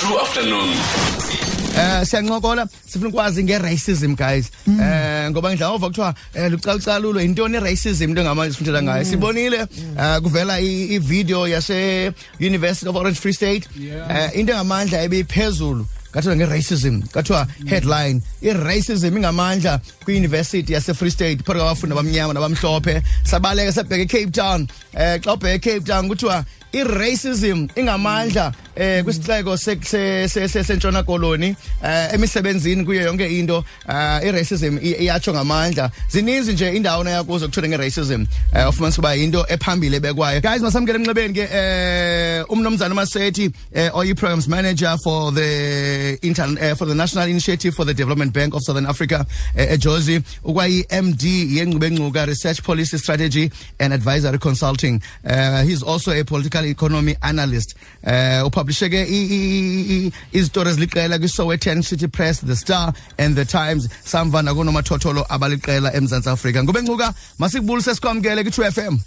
True afternoon. Eh siyancokola sifuna ukwazi nge-racism guys. Eh ngoba ngidla ova kuthiwa eh lucalucalulo intoni i-racism into ngamanje sifundela ngayo. Sibonile eh kuvela i- i-video yase University of Orange Free State. Eh into engamandla ebiphezulu kathiwa nge-racism kathiwa headline i-racism ingamandla kwi-university yase-free state phakathi kwabafundi abamnyama nabamhlophe sabaleka sabheka e-cape town eh xa ubheka e-cape town kuthiwa i-racism ingamandla eh kwisixeko se- se- se- se- sentshona koloni eh emisebenzini kuyo yonke into eh i-racism iyatsho ngamandla. Zininzi nje indawo nayakuzo kuthiwa nge-racism eh ufumanisa ukuba yinto ephambili ebekwayo. Guys masamkele emnxebeni ke eh umnomzana masethi eh oyi-programs manager for the intern eh, for the national initiative for the development bank of southern africa eh, ejozi ukwayi-md yengxubenxuka research policy strategy and advisory consulting. Uh, he's also a political economy analyst. Uh, upublishe ke i- i- i- izitori eziliqela kwi-sowetan city press the star and the times. Samva nakonomathotholo abaliqela emzantsi afrika. Ngubenxuka masikubulise sikwamkele kwi-2 f m.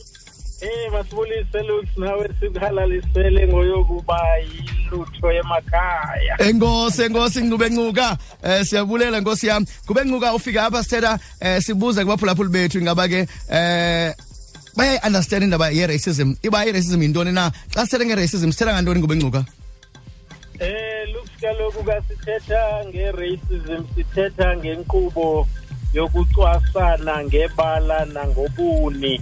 Eh masibulise Lux nawe sikhalalisele ngoyokuba yilutho emakhaya. enkosi enkosi ngubenxuka eh siyabulela nkosi yami. Ngubenxuka ufika apha sithetha eh sibuza kubaphulaphuli bethu ingaba ke eh bayayi-understand indaba ye-racism. Iba i-racism yintoni na? Xa sithetha nge-racism sithetha ngantoni ngubenxuka Eh Lux kaloku kasithetha nge-racism sithetha ngenkqubo yokucwasana ngebala nangobuni.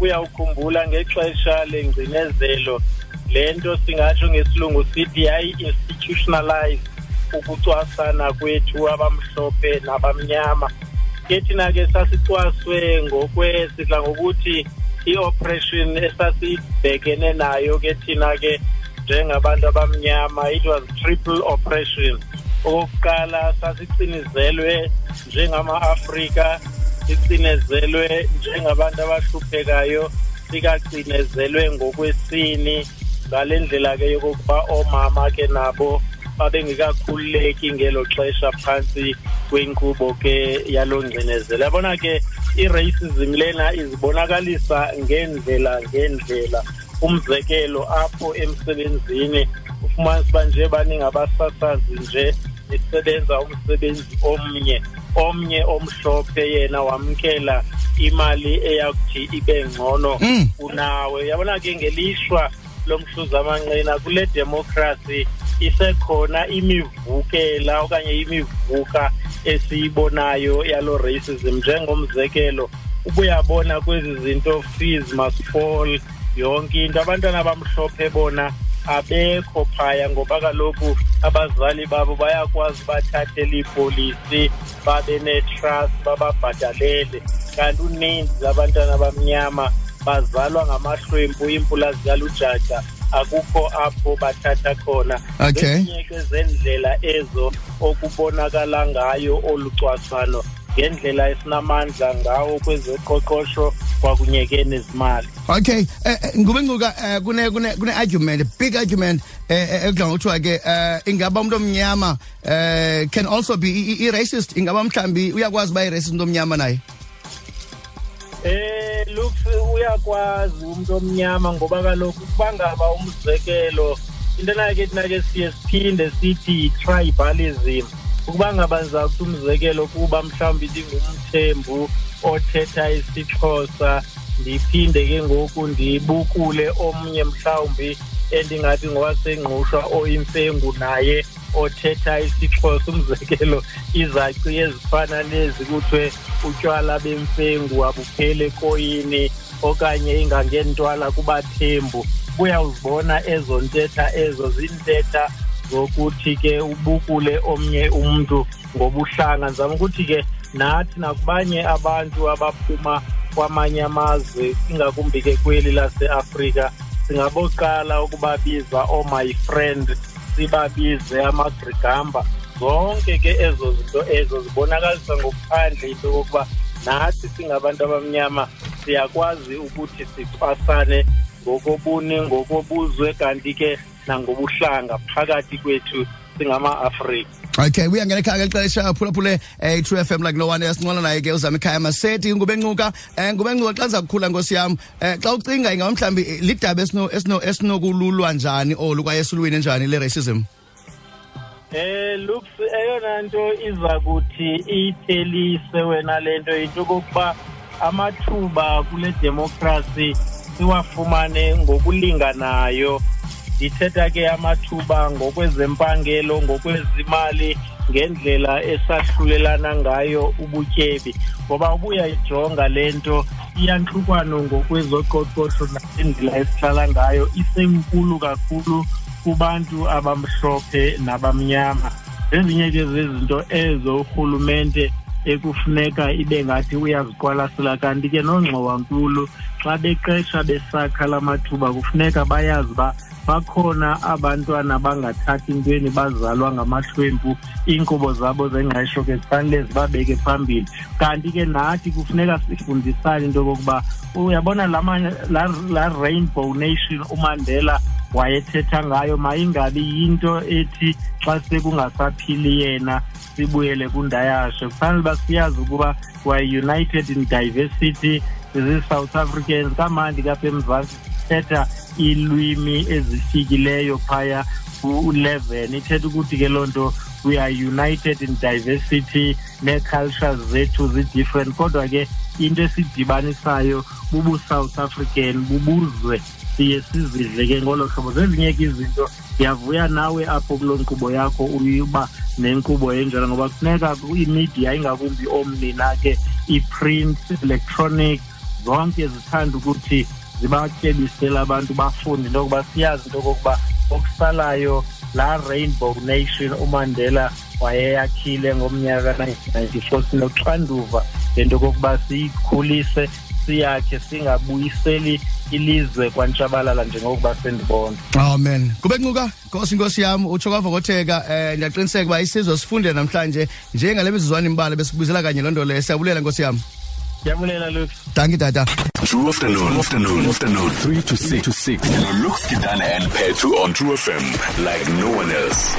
Uyawukhumbula ngexesha lengcinezelo lento singatsho ngesilungu sithi yayi-institutionalize ukucwasana kwethu abamhlophe nabamnyama. Ke thina ke sasicwaswe ngokwe sidla ngokuthi i-oppression esasibhekene nayo ke thina ke njengabantu abamnyama it was triple oppression okokuqala sasicinizelwe njengama-afrika sicinezelwe njengabantu abahluphekayo sikacinezelwe ngokwesini. Ngale ndlela ke yokokuba oomama ke nabo babengekakhululeki ngelo xesha phantsi kwenkqubo ke yaloo ngcinezelo. Yabona ke i-racism lena izibonakalisa ngeendlela ngeendlela umzekelo apho emsebenzini ufumanisa uba nje baningabasasazi nje nisebenza umsebenzi omnye omnye omhlophe yena wamkela imali eyakuthi ibe ngcono Mm. kunawe yabona ke ngelishwa lomhluzi amanqina kule democracy isekhona imivukela okanye imivuka esiyibonayo yalo racism njengomzekelo ubuyabona kwezi zinto fees must fall yonke into. Abantwana abamhlophe bona abekho phaya ngoba kaloku abazali babo bayakwazi bathathele iipolisi babe netrust bababhatalele. Kanti uninzi labantwana abamnyama bazalwa ngamahlwempu iimpula zikalujaja akukho apho bathatha khona. Okay. Ezinye ke zendlela ezo okubonakala ngayo olu cwasano ngendlela esinamandla ngawo kwezoqoqosho kwakunye ke nezimali okay eh, eh, ngubenxuka eh, kune kune kune argument a big argument eh, eh, ekudla ngokuthiwa ke eh, ingaba umuntu omnyama eh, can also be i- i- i-racist ingaba mhlambi uyakwazi uba i-racist umuntu omnyama naye? Eh Lux uyakwazi umuntu omnyama ngoba kaloku kuba ngaba umzekelo into nake thina ke siye siphinde sithi tribalism ukuba ngaba ndiza kuthi umzekelo kuba mhlawumbi ndingumthembu othetha isixhosa ndiphinde ke ngoku ndibukule omnye mhlawumbi endingathi ngowasengqushwa oyimfengu naye othetha isixhosa. Umzekelo izaci ezifana nezi kuthiwe utywala bemfengu abuphele koyini okanye ingangentwala kubathembu. Buyawuzibona ezo ntetha ezo zintetha zokuthi ke ubukule omnye umntu ngobuhlanga. Ndizama ukuthi ke nathi nakubanye abantu abaphuma kwamanye amazwe ingakumbi ke kweli laseafrika singaboqala ukubabiza oh my friend sibabize amagrigamba. Zonke ke ezo zinto ezo zibonakalisa ngokuphandle into yokokuba nathi singabantu abamnyama siyakwazi ukuthi sicwasane ngokobuni ngokobuzwe kanti ke nangobuhlanga phakathi kwethu singama-afrika. Okay uyangena ekhaya ngexesha phulaphule eh, i-true f m like no one yasinqola naye ke uzama ekhaya masethi ngubencuka um ngubencuka xa ndiza kukhula nkosi yam um xa ucinga ingaba mhlawumbi lidaba esino- esino- esinokululwa njani olu kwaye esilwini njani le racism? Eh looks eyona nto iza kuthi ithelise wena lento into kokuba amathuba kule democracy siwafumane ngokulinganayo. Ndithetha ke amathuba ngokwezempangelo ngokwezimali ngendlela esahlulelana ngayo ubutyebi ngoba ubuyayijonga le nto iyantlukwano ngokwezoqoqosho ngendlela esihlala ngayo isenkulu kakhulu kubantu abamhlophe nabamnyama. Zezinye ke zezinto ezo urhulumente ekufuneka ibe ngathi uyaziqwalasela kanti ke nongxowankulu xa beqesha besakha la mathuba kufuneka bayazi uba bakhona abantwana bangathathi intweni bazalwa ngamahlwempu iinkqubo zabo zengqesho ke zifanele zibabeke phambili. Kanti ke nathi kufuneka sifundisane into yokokuba uyabona laa la rainbow nation umandela wayethetha ngayo mayingabi yinto ethi xa sekungasaphili yena sibuyele kundayashe kufanele uba siyazi ukuba weare-united in diversity zii-south africans kamandi kapha emzantsi sithetha iilwimi ezifikileyo phaya ku-eleven ithetha ukuthi ke loo nto we are united in diversity nee-cultures zethu zi-different. Kodwa ke into esidibanisayo bubu-south african bubuzwe. Siye sizidle ke ngolo hlobo. Zezinye ke izinto ndiyavuya nawe apho kuloo nkqubo yakho uyuba nenkqubo enjalo ngoba kufuneka imedia ingakumbi omnina ke i-print electronic zonke zithanda ukuthi zibatyebisele abantu bafunde. Into yokuba siyazi into yokokuba okusalayo la rainbow nation umandela wayeyakhile ngomnyaka ka-1994 sinoxanduva lento kokuba siyikhulise siyakhe singabuyiseli ilizwe kwantshabalala njengokuba sendibona. Amen. Kube ncuka nkosi inkosi yam utsho kwavokotheka um ndiyaqiniseka uba isizwe sifunde namhlanje njengale mizuzwane imbala besikubizela kanye loo nto leyo siyabulela nkosi yam ndiyabulela luke danki tata True afternoon, afternoon, afternoon, 3 to 6 to 6. No, Luke Skidana and Petu on True FM like no one else.